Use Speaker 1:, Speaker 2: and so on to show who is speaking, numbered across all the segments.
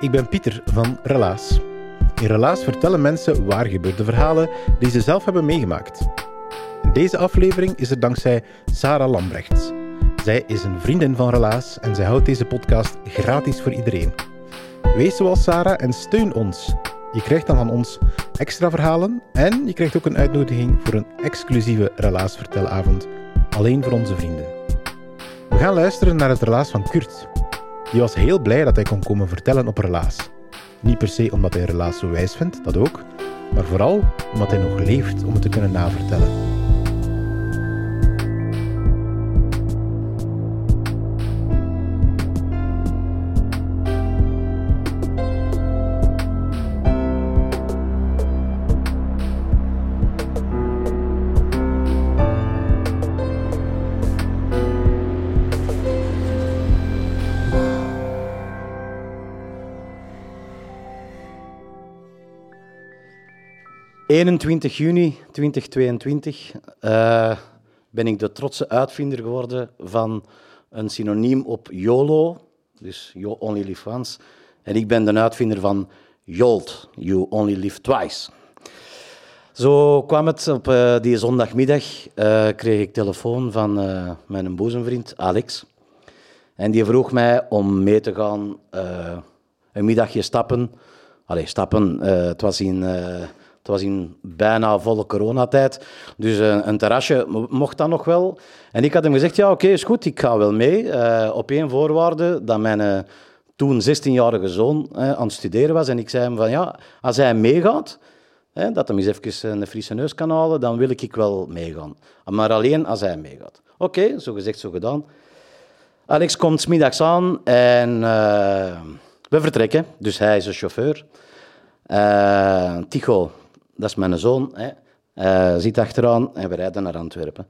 Speaker 1: Ik ben Pieter van Relaas. In Relaas vertellen mensen waar gebeurde verhalen die ze zelf hebben meegemaakt. In deze aflevering is er dankzij Sarah Lambrechts. Zij is een vriendin van Relaas en zij houdt deze podcast gratis voor iedereen. Wees zoals Sarah en steun ons. Je krijgt dan van ons extra verhalen en je krijgt ook een uitnodiging voor een exclusieve Relaas vertelavond, alleen voor onze vrienden. We gaan luisteren naar het relaas van Kurt. Die was heel blij dat hij kon komen vertellen op Relaas. Niet per se omdat hij Relaas zo wijs vindt, dat ook, maar vooral omdat hij nog leeft om het te kunnen navertellen. ...21 juni 2022 eh, ben ik de trotse uitvinder geworden van een synoniem op YOLO, dus You Only Live Once. En ik ben de uitvinder van YOLT, You Only Live Twice. Zo kwam het op eh, die zondagmiddag, eh, kreeg ik telefoon van mijn boezemvriend Alex. En die vroeg mij om mee te gaan een middagje stappen. Allee, stappen, het, was in, het was in bijna volle coronatijd. Dus eh, een terrasje mo- mocht dat nog wel. En ik had hem gezegd, ja oké, is goed, ik ga wel mee. eh, op één voorwaarde, dat mijn eh, toen 16-jarige zoon aan het studeren was. En ik zei hem van, ja, als hij meegaat... Dat hem eens even een frisse neus kan halen, dan wil ik wel meegaan. Maar alleen als hij meegaat. Oké, zo gezegd, zo gedaan. Alex komt middags aan en we vertrekken. Dus hij is een chauffeur. Eh Tycho, dat is mijn zoon, hè, zit achteraan en we rijden naar Antwerpen.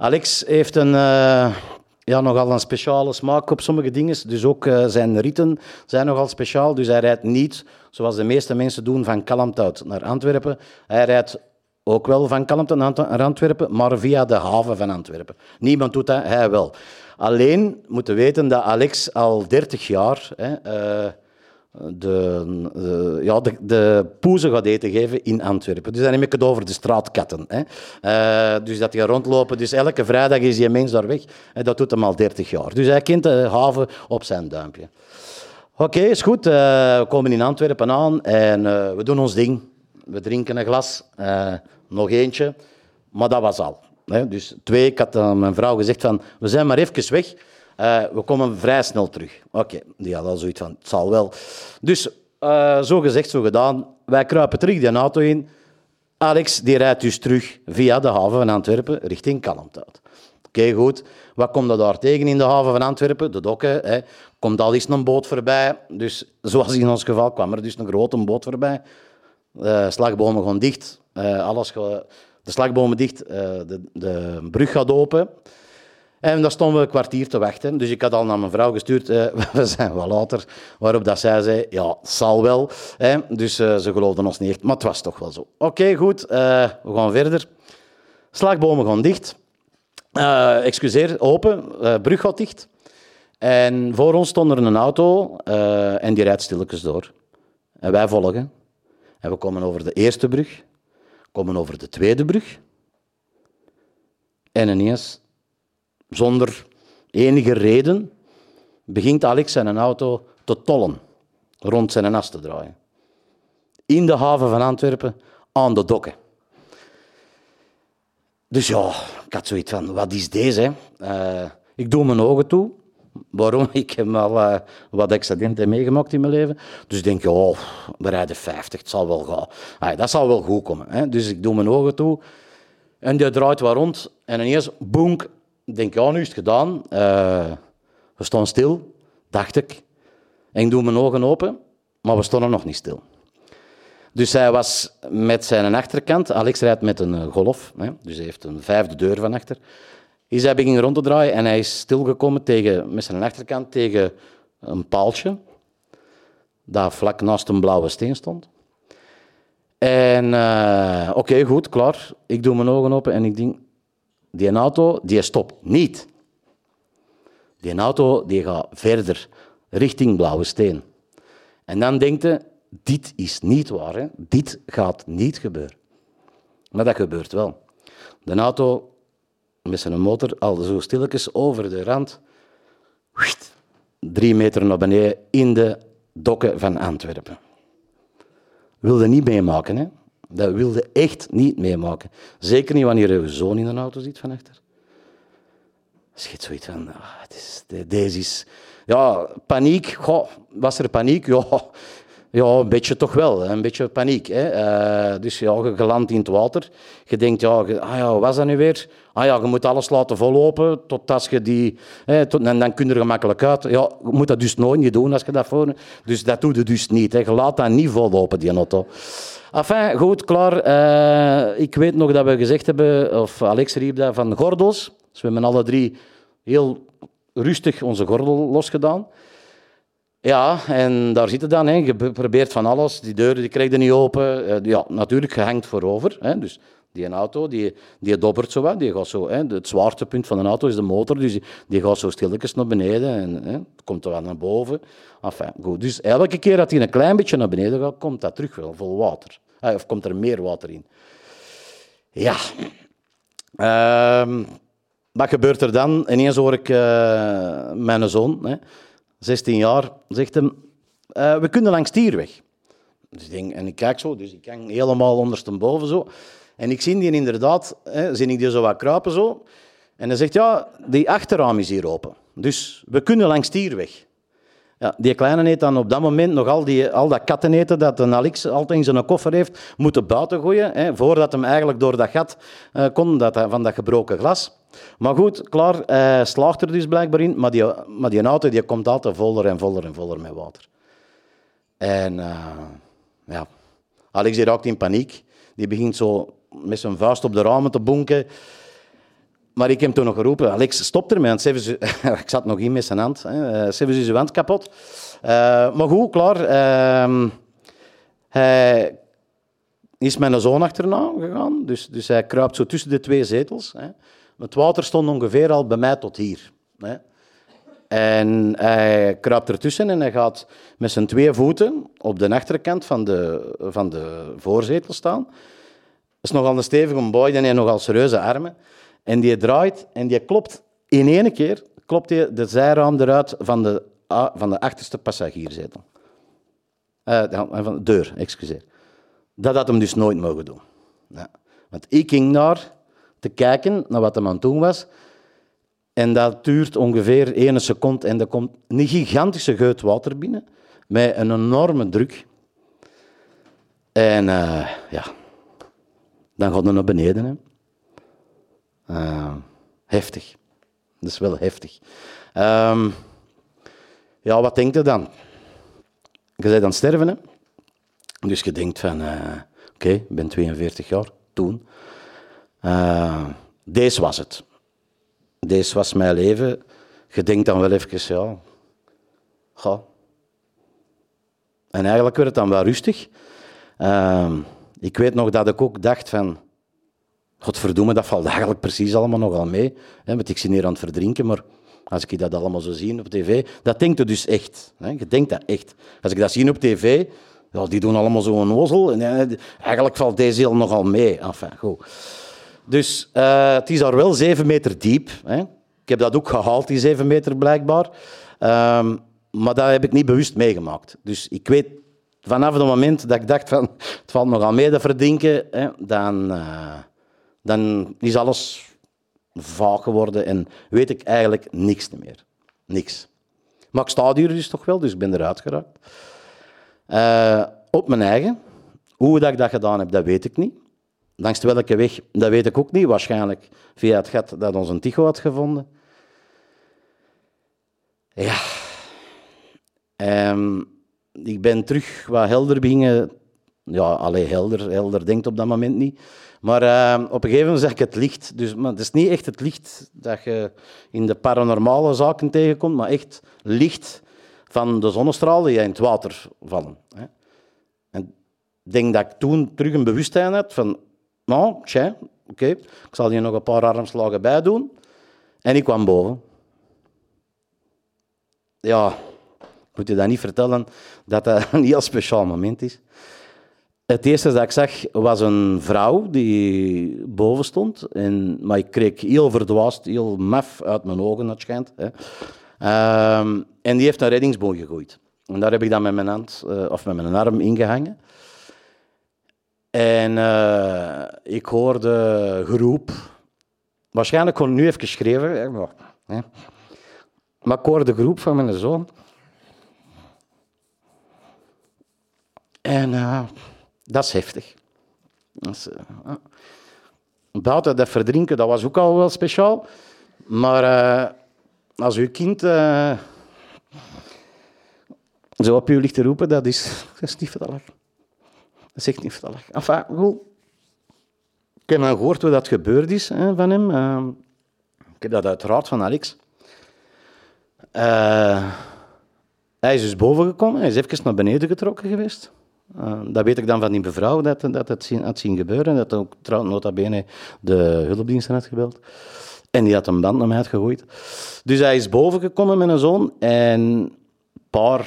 Speaker 1: Alex heeft een, eh, ja, nogal een speciale smaak op sommige dingen. Dus ook eh, zijn ritten zijn nogal speciaal. Dus hij rijdt niet, zoals de meeste mensen doen, van Kalmthout naar Antwerpen. Hij rijdt ook wel van Kalmthout naar Antwerpen, maar via de haven van Antwerpen. Niemand doet dat, hij wel. Alleen moeten weten dat Alex al 30 jaar hè, eh, de, ja, de, de poezen gaat eten geven in Antwerpen. Dus dan heb ik het over de straatkatten. Hè. Eh, dus dat die rondlopen. Dus elke vrijdag is die mens daar weg. En dat doet hem al 30 jaar. Dus hij kent de haven op zijn duimpje. Oké, is goed. Eh, we komen in Antwerpen aan en eh, we doen ons ding. We drinken een glas, nog eentje. Maar dat was al. Hè. Dus twee, ik had mijn vrouw gezegd van, we zijn maar even weg. Eh, we komen vrij snel terug. Oké, die had al zoiets van, het zal wel. Dus, eh, zo gezegd, zo gedaan. Wij kruipen terug die auto in. Alex die rijdt dus terug via de haven van Antwerpen richting Kalmthout. Oké, goed. Wat komt er daar tegen in de haven van Antwerpen? De dokken. Hè. Komt al eens een boot voorbij. Dus zoals in ons geval kwam er dus een grote boot voorbij. Eh slagbomen gaan dicht. Alles ga- de slagbomen dicht. de, de brug gaat open. En daar stonden we een kwartier te wachten. Dus ik had al naar mijn vrouw gestuurd, eh, we zijn wel later. Waarop dat zij zei, ja, zal wel. Dus eh, ze geloofden ons niet echt, maar het was toch wel zo. Oké, goed, eh, we gaan verder. Slagbomen gaan dicht. Excuseer, open. brug gaat dicht. En voor ons stond er een auto en die rijdt stilletjes door. En wij volgen. En we komen over de eerste brug, komen over de tweede brug. En ineens, zonder enige reden, begint Alex zijn auto te tollen. rond zijn as te draaien. In de haven van Antwerpen, aan de dokken. Dus ja, ik had zoiets van, wat is deze? Eh, ik doe mijn ogen toe. Waarom? Ik heb al eh, wat accidenten meegemaakt in mijn leven. Dus ik denk, oh, we rijden 50, het zal wel gaan. Ah, dat zal wel goed komen. Hè? Dus ik doe mijn ogen toe. En die draait wat rond. En ineens, boenk. Ik denk, ja, nu is het gedaan. Eh, we staan stil, dacht ik. En ik doe mijn ogen open, maar we stonden nog niet stil. Dus hij was met zijn achterkant, Alex rijdt met een eh, golf, hè, dus hij heeft een vijfde deur van achter. Is hij begin rond te draaien en hij is stilgekomen tegen, met zijn achterkant tegen een paaltje dat vlak naast een blauwe steen stond. En eh, oké, goed, klaar. Ik doe mijn ogen open en ik denk, die auto, die stopt niet. Die auto die gaat verder, richting blauwe steen. En dan denkt je, dit is niet waar, hè? dit gaat niet gebeuren. Maar dat gebeurt wel. De auto met zijn motor al zo stilletjes over de rand, drie meter naar beneden in de dokken van Antwerpen. Wilde niet meemaken, hè? Dat wilde echt niet meemaken. Zeker niet wanneer je zoon in een auto zit van achter. Schiet zoiets van, ah, het is, de- deze is... Ja, paniek. Was er paniek? Ja, ja, een beetje toch wel. Een beetje paniek. Hè. Eh, dus ja, je geland in het water. Je denkt, ja, ah ja, wat was dat nu weer? Ah ja, je moet alles laten vollopen tot als je die... Hè, tot, en dan kun je er gemakkelijk uit. Ja, je moet dat dus nooit niet doen als je dat voor... Dus dat doe je dus niet. Hè. Je laat dat niet vollopen, die auto. Enfin, goed, klaar. Eh, ik weet nog dat we gezegd hebben, of Alex riep dat, van gordels. Dus we hebben alle drie heel rustig onze gordel losgedaan. Ja, en daar zit het dan. Hè. Je be- probeert van alles. Die deuren die krijg je niet open. Eh, ja, natuurlijk, je hangt voorover. Hè. Dus die een auto, die, die dobbert zo wat. Die gaat zo. Het zwaartepunt van een auto is de motor. Dus die, gaat zo stilletjes naar beneden. En hè, komt er wel naar boven. Enfin, goed. Dus elke keer dat hij een klein beetje naar beneden gaat, komt dat terug wel vol water. Eh, of komt er meer water in. Ja. Ehm, wat gebeurt er dan? Ineens hoor ik eh, mijn zoon, hè, 16 jaar, zegt hem, eh, we kunnen langs Tierweg. Dus ik en ik kijk zo, dus ik hang helemaal ondersteboven zo. En ik zie die inderdaad, hè, zie ik die zo wat kruipen zo. En hij zegt, ja, die achterraam is hier open. Dus we kunnen langs Tierweg. Ja, die kleine heeft dan op dat moment nog al, die, al dat katteneten dat een Alex altijd in zijn koffer heeft, moeten buiten gooien, hè, voordat hem eigenlijk door dat gat eh, kon, dat, van dat gebroken glas. Maar goed, klaar, hij slaagt er dus blijkbaar in, maar die, maar die auto die komt altijd voller en voller en voller met water. En eh, ja, Alex die raakt in paniek. Die begint zo met zijn vuist op de ramen te bonken. Maar ik heb toen nog geroepen, Alex, stop ermee. Want Sevens- ik zat nog in met zijn hand. hè. Eh, Sevens is uw hand kapot. Eh, maar goed, klaar. Ehm, hij is een zoon achterna gegaan. Dus, dus hij kruipt zo tussen de twee zetels. Hè. Het water stond ongeveer al bij mij tot hier. Hè. En hij kruipt ertussen en hij gaat met zijn twee voeten op de achterkant van de, van de voorzetel staan. Is nogal een stevige boy hij heeft nogal serieuze armen. En die draait en die klopt in één keer klopt de zijraam eruit van de, a- van de achterste passagierszetel. Ja, van de deur, excuseer. Dat had hem dus nooit mogen doen. Ja. Want ik ging daar te kijken naar wat hem aan het doen was. En dat duurt ongeveer één seconde en er komt een gigantische geut water binnen met een enorme druk. En eh, ja, dan gaat hij naar beneden. Hè. Eh, heftig. Dat is wel heftig. Ehm, ja, wat denkt je dan? Je aan het sterven, hè? Dus je denkt van, eh, oké, ik ben 42 jaar, toen. Eh, deze was het. Deze was mijn leven. Je denkt dan wel even, ja, ga. En eigenlijk werd het dan wel rustig. Ehm, ik weet nog dat ik ook dacht van, godverdomme, dat valt eigenlijk precies allemaal nogal mee. Hè, want ik zit hier aan het verdrinken, maar als ik dat allemaal zo zie op tv, dat denkt je dus echt. Hè? Je denkt dat echt. Als ik dat zie op tv, ja, die doen allemaal zo'n ozel. En, eh, eigenlijk valt deze heel nogal mee. Enfin, goed. Dus eh, het is daar wel zeven meter diep. Hè. Ik heb dat ook gehaald, die zeven meter blijkbaar. Ehm, maar dat heb ik niet bewust meegemaakt. Dus ik weet vanaf het moment dat ik dacht van het valt nog aan mee te verdrinken, hè, dan, eh, dan is alles vaag geworden en weet ik eigenlijk niks meer. Niks. Maar ik sta hier dus toch wel, dus ik ben eruit geraakt. Eh, op mijn eigen. Hoe dat ik dat gedaan heb, dat weet ik niet. Langs welke weg, dat weet ik ook niet. Waarschijnlijk via het gat dat ons een Tycho had gevonden. Ja. Ehm, ik ben terug wat helder beginnen. Ja, alleen helder. Helder denkt op dat moment niet. Maar ehm, op een gegeven moment zag ik het licht. Dus, maar het is niet echt het licht dat je in de paranormale zaken tegenkomt, maar echt licht van de zonnestralen die in het water vallen. Hè. En ik denk dat ik toen terug een bewustzijn had van, nou, oké, ik zal hier nog een paar armslagen bij doen. En ik kwam boven. Ja, moet je dat niet vertellen dat dat een heel speciaal moment is. Het eerste dat ik zag was een vrouw die boven stond. En, maar ik kreeg heel verdwaasd, heel maf uit mijn ogen, dat schijnt. Hè. Ehm, en die heeft een reddingsboog gegooid. En daar heb ik dan met mijn hand uh, of met mijn arm ingehangen. En uh, ik hoorde geroep. Waarschijnlijk kon nu even geschreven. Maar, maar ik hoorde geroep van mijn zoon. En uh, dat is heftig. Dat uh, buiten dat verdrinken, dat was ook al wel speciaal. Maar uh, als uw kind zo op u ligt te roepen, dat is, dat is niet. Dat is echt niet vertellig. Enfin, goed. Ik heb dan gehoord hoe dat gebeurd is hè, van hem. Ik heb dat uiteraard van Alex. Hij is dus boven gekomen, hij is even naar beneden getrokken geweest. Uh, dat weet ik dan van die mevrouw, dat, dat het zien, had zien gebeuren. Dat ook trouwens nota bene de hulpdiensten had gebeld. En die had een band naar mij uitgegooid. Dus hij is boven gekomen met een zoon. En een paar,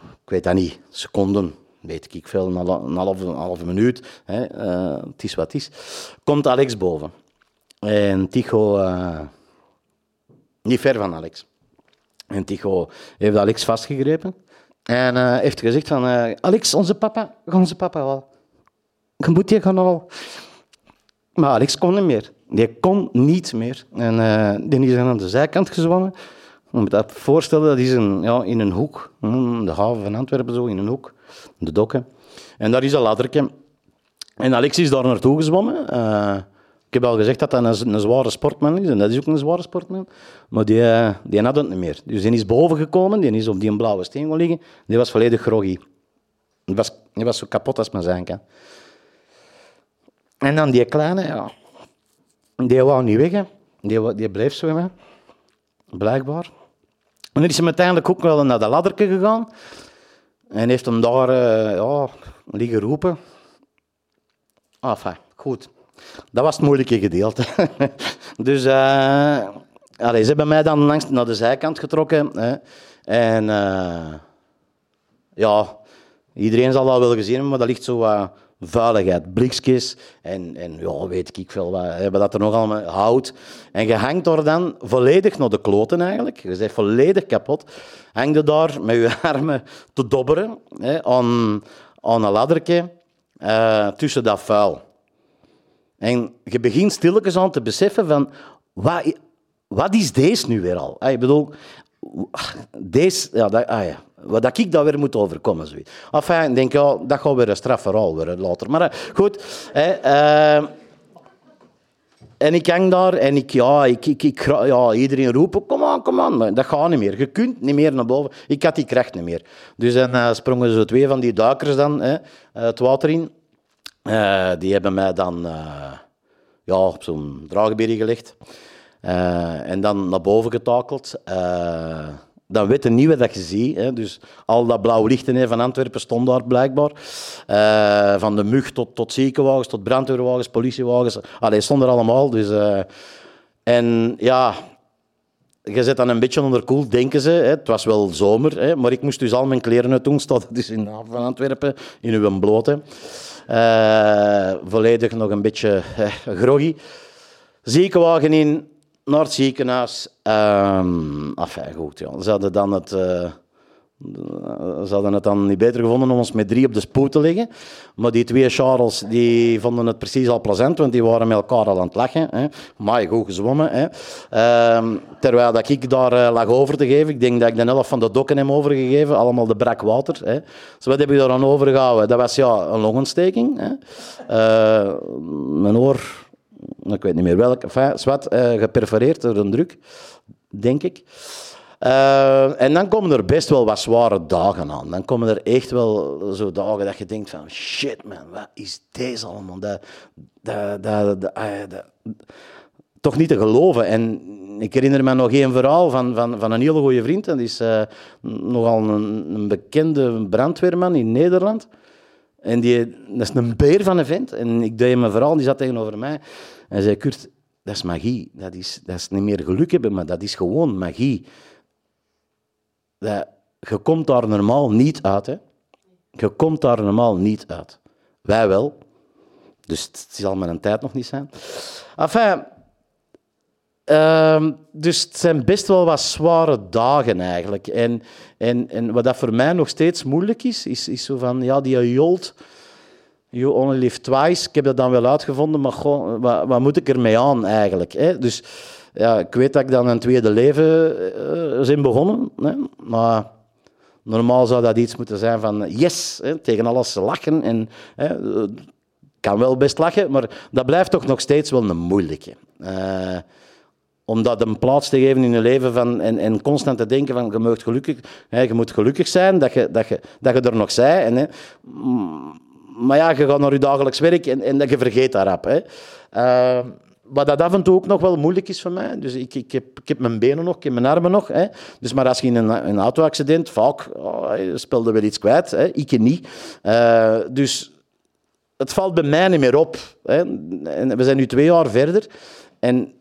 Speaker 1: ik weet dat niet, seconden, weet ik veel, een halve, een halve minuut, hè, uh, het is wat het is, komt Alex boven. En Tycho, uh, niet ver van Alex. En Tycho heeft Alex vastgegrepen. En uh, heeft gezegd van, uh, Alex, onze papa, onze papa wel. Je moet hier gaan halen. Maar Alex kon niet meer. Die kon niet meer. En uh, die is aan de zijkant gezwommen. Je moet dat voorstellen, dat is een, ja, in een hoek. De haven van Antwerpen, zo, in een hoek. De dokken. En daar is een laddertje. En Alex is daar naartoe gezwommen. Ik heb al gezegd dat dat een, zware sportman is, en dat is ook een zware sportman. Maar die, die had het niet meer. Dus die is boven gekomen, die is op die blauwe steen gaan liggen. Die was volledig groggy. Die was, was zo kapot als maar zijn kan. En dan die kleine, ja, die wou niet weg. Hè. Die, die bleef zwemmen, blijkbaar. En dan is hij uiteindelijk ook wel naar de ladderke gegaan. En heeft hem daar uh, ja, liggen roepen. Enfin, goed. Dat was het moeilijke gedeelte. dus uh, allez, ze hebben mij dan langs naar de zijkant getrokken. Hè. En uh, ja, iedereen zal dat wel gezien hebben, maar dat ligt zo uh, vuiligheid, blikjes en, en ja, weet ik veel wat. Hebben dat er nog allemaal hout. En je hangt dan volledig naar de kloten eigenlijk. Je bent volledig kapot. Hang je daar met je armen te dobberen hè, aan, aan een laddertje tussen dat vuil. En je begint stilletjes aan te beseffen van, wat, wat is deze nu weer al? Ah, ik bedoel, deze, ja, dat, ah ja, wat ik daar weer moet overkomen. Zoiets. Enfin, ik denk, ja, dat gaat weer een strafverhaal worden later. Maar goed, hè, uh, en ik hang daar en ik, ja, ik, ik, ja, iedereen roept, kom aan, kom aan. Maar dat gaat niet meer. Je kunt niet meer naar boven. Ik had die kracht niet meer. Dus dan uh, sprongen zo twee van die duikers dan hè, het water in. Uh, die hebben mij dan uh, ja, op zo'n draagbeer gelegd. Uh, en dan naar boven getakeld. dan weet je niet wat dat je ziet. Hè. Dus al dat blauwe lichten van Antwerpen stond daar blijkbaar. van de mug tot, tot ziekenwagens, tot brandweerwagens, politiewagens. Allee, stonden er allemaal. Dus, en ja, je zit dan een beetje onder koel, denken ze. Hè. Het was wel zomer, hè, maar ik moest dus al mijn kleren uit doen. Stond dus in de haven van Antwerpen, in uw blote. Uh, volledig nog een beetje eh, groggy. Ziekenwagen in, naar ziekenhuis. Um, enfin, goed, ja. Ze hadden dan het, uh, Ze hadden het dan niet beter gevonden om ons met drie op de spoed te leggen. Maar die twee Charles die vonden het precies al plezant, want die waren met elkaar al aan het lachen. Hè. Maar goed gezwommen. Hè. Ehm, terwijl dat ik daar eh, lag over te geven. Ik denk dat ik de helft van de dokken heb overgegeven. Allemaal de brak water. Hè. Dus wat heb ik daar aan overgehouden? Dat was ja, een longontsteking. Hè. Eh, mijn oor, ik weet niet meer welk, enfin, zwart, eh, geperforeerd door een druk, denk ik. Uh, en dan komen er best wel wat zware dagen aan. Dan komen er echt wel zo dagen dat je denkt van... Shit man, wat is deze allemaal? Dat, dat, dat, dat toch niet te geloven. En ik herinner me nog één verhaal van, van, van een hele goede vriend. Dat is uh, nogal een, een, bekende brandweerman in Nederland. En die, dat is een beer van een vent. En ik deed hem een verhaal, die zat tegenover mij. En zei, Kurt, dat is magie. Dat is, dat is niet meer geluk hebben, maar dat is gewoon magie je komt daar normaal niet uit. Hè? Je komt daar normaal niet uit. Wij wel. Dus het zal een tijd nog niet zijn. Enfin, uh, dus het zijn best wel wat zware dagen eigenlijk. En, en, en wat dat voor mij nog steeds moeilijk is, is, is zo van, ja, die jolt, you only live twice. Ik heb dat dan wel uitgevonden, maar wat, wat moet ik ermee aan eigenlijk? Hè? Dus ja, ik weet dat ik dan een tweede leven uh, begonnen. Hè, maar normaal zou dat iets moeten zijn van yes, hè, tegen alles lachen. En, hè, kan wel best lachen, maar dat blijft toch nog steeds wel een moeilijke. Uh, om dat een plaats te geven in je leven van, en, en constant te denken van je, moet gelukkig, hè, je moet gelukkig zijn dat je, dat je, dat je er nog bent. En, hè, maar ja, je gaat naar je dagelijks werk en, en je vergeet daarop. Hè. Wat dat af en toe ook nog wel moeilijk is voor mij. Dus ik, ik, heb, ik heb mijn benen nog, ik heb mijn armen nog. Hè. Dus maar als je in een, een auto-accident, vaak oh, speelde wel iets kwijt. Hè. Ik niet. Uh, dus het valt bij mij niet meer op. Hè. En we zijn nu twee jaar verder. En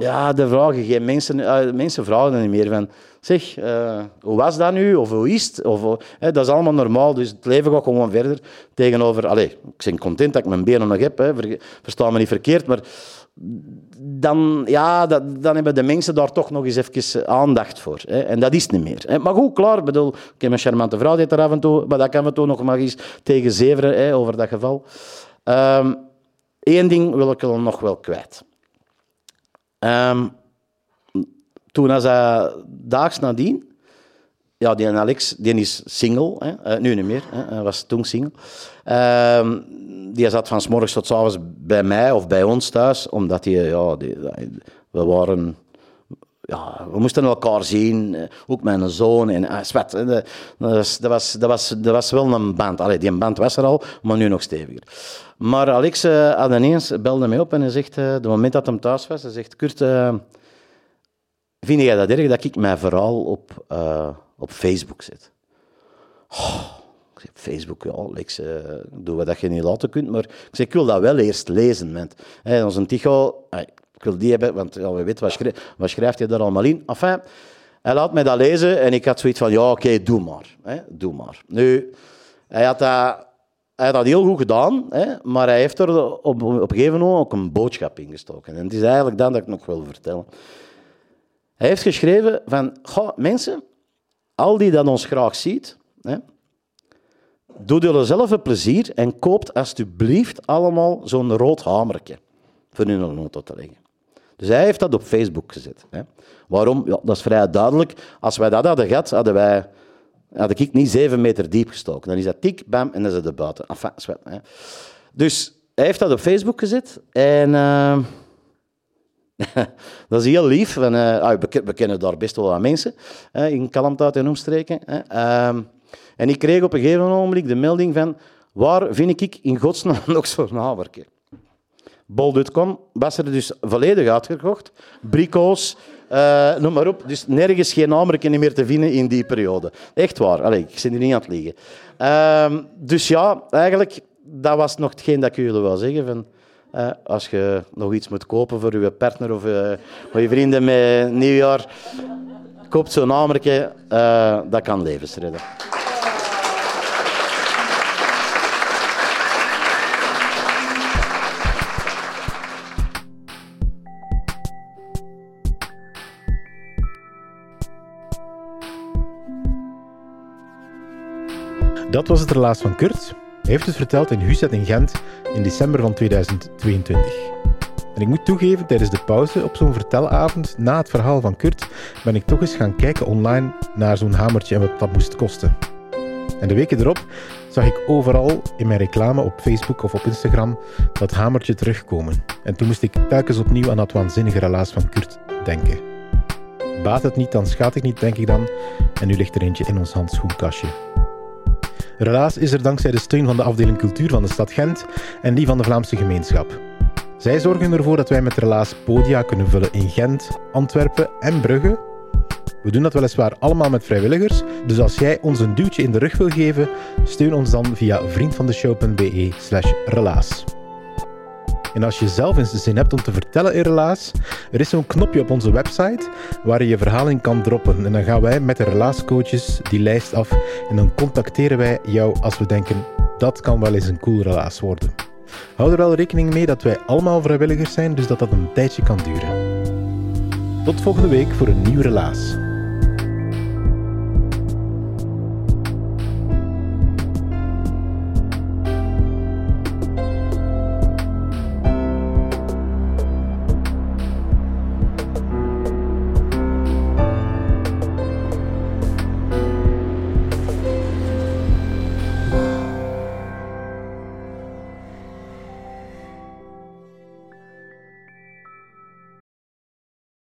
Speaker 1: ja, de vragen, geen mensen, uh, mensen vragen er niet meer van. Zeg, uh, hoe was dat nu? Of hoe is het? Of, uh, dat is allemaal normaal, dus het leven gaat gewoon verder. Tegenover, allez, ik ben content dat ik mijn benen nog heb, hè, versta me niet verkeerd, maar dan, ja, dat, dan hebben de mensen daar toch nog eens even aandacht voor. Hè. En dat is niet meer. Hè. Maar goed, klaar, bedoel, ik heb een charmante vrouw die er af en toe, maar dat kan we toch nog maar eens tegen zeveren hè, over dat geval. Eén ehm, ding wil ik er nog wel kwijt. Um, toen als hij daags nadien, ja, die Alex, die is single, hè, uh, nu niet meer, hè, hij was toen single. Um, die zat van s morgens tot s avonds bij mij of bij ons thuis, omdat die, ja, we waren ja, we moesten elkaar zien, eh, ook mijn zoon en uh, zwet. Dat was, dat, was, dat, was, dat was wel een band. Allee, die band was er al, maar nu nog steviger. Maar Alex uh, had ineens, belde mij op en hij zegt, uh, moment dat hij thuis was, hij zegt, Kurt, vind jij dat erg dat ik mijn verhaal op, op Facebook zet? Oh, ik zeg, Facebook, Alex, doe wat je niet laten kunt, maar ik zeg, ik wil dat wel eerst lezen. Want, hey, onze Ticho, ik wil die hebben, want we weten, wat, schrijft, hij daar allemaal in? Enfin, hij laat mij dat lezen en ik had zoiets van, ja, oké, doe maar. Hè, doe maar. Nu, hij had dat, hij had dat heel goed gedaan, hè, maar hij heeft er op, een gegeven moment ook een boodschap in gestoken. En het is eigenlijk dan dat ik nog wil vertellen. Hij heeft geschreven van, goh, mensen, al die dat ons graag ziet, hè, doe jullie zelf een plezier en koopt alsjeblieft allemaal zo'n rood hamertje voor een auto te leggen. Dus hij heeft dat op Facebook gezet. Hè. Waarom? Ja, dat is vrij duidelijk. Als wij dat hadden gehad, hadden wij, had ik niet zeven meter diep gestoken. Dan is dat tik, bam, en dan is het buiten. Enfin, zwet, hè. Dus hij heeft dat op Facebook gezet. En uh, dat is heel lief. Van, uh, we, kennen daar best wel wat mensen hè, in Kalmthout en omstreken. Uh, en ik kreeg op een gegeven moment de melding van... Waar vind ik in godsnaam nog zo'n nawerker? Bol.com was er dus volledig uitgekocht. Brico's, uh, noem maar op. Dus nergens geen namerken meer te vinden in die periode. Echt waar. Allee, ik zit hier niet aan het liegen. Uh, dus ja, eigenlijk, dat was nog hetgeen dat ik jullie wil zeggen. Van, uh, als je nog iets moet kopen voor je partner of uh, voor je vrienden met nieuwjaar, koopt zo'n namerken. dat kan levens redden.
Speaker 2: Dat was het relaas van Kurt. Hij heeft het verteld in Huset in Gent in december van 2022. En ik moet toegeven, tijdens de pauze op zo'n vertelavond na het verhaal van Kurt ben ik toch eens gaan kijken online naar zo'n hamertje en wat dat moest kosten. En de weken erop zag ik overal in mijn reclame op Facebook of op Instagram dat hamertje terugkomen. En toen moest ik telkens opnieuw aan dat waanzinnige relaas van Kurt denken. Baat het niet, dan schaadt ik niet, denk ik dan. En nu ligt er eentje in ons handschoenkastje. Relaas is er dankzij de steun van de afdeling cultuur van de stad Gent en die van de Vlaamse gemeenschap. Zij zorgen ervoor dat wij met Relaas podia kunnen vullen in Gent, Antwerpen en Brugge. We doen dat weliswaar allemaal met vrijwilligers, dus als jij ons een duwtje in de rug wil geven, steun ons dan via vriendvandeshow.be slash relaas. En als je zelf eens de zin hebt om te vertellen in Relaas, er is zo'n knopje op onze website waar je je verhaal in kan droppen. En dan gaan wij met de relaascoaches die lijst af en dan contacteren wij jou als we denken dat kan wel eens een cool relaas worden. Hou er wel rekening mee dat wij allemaal vrijwilligers zijn, dus dat dat een tijdje kan duren. Tot volgende week voor een nieuw relaas.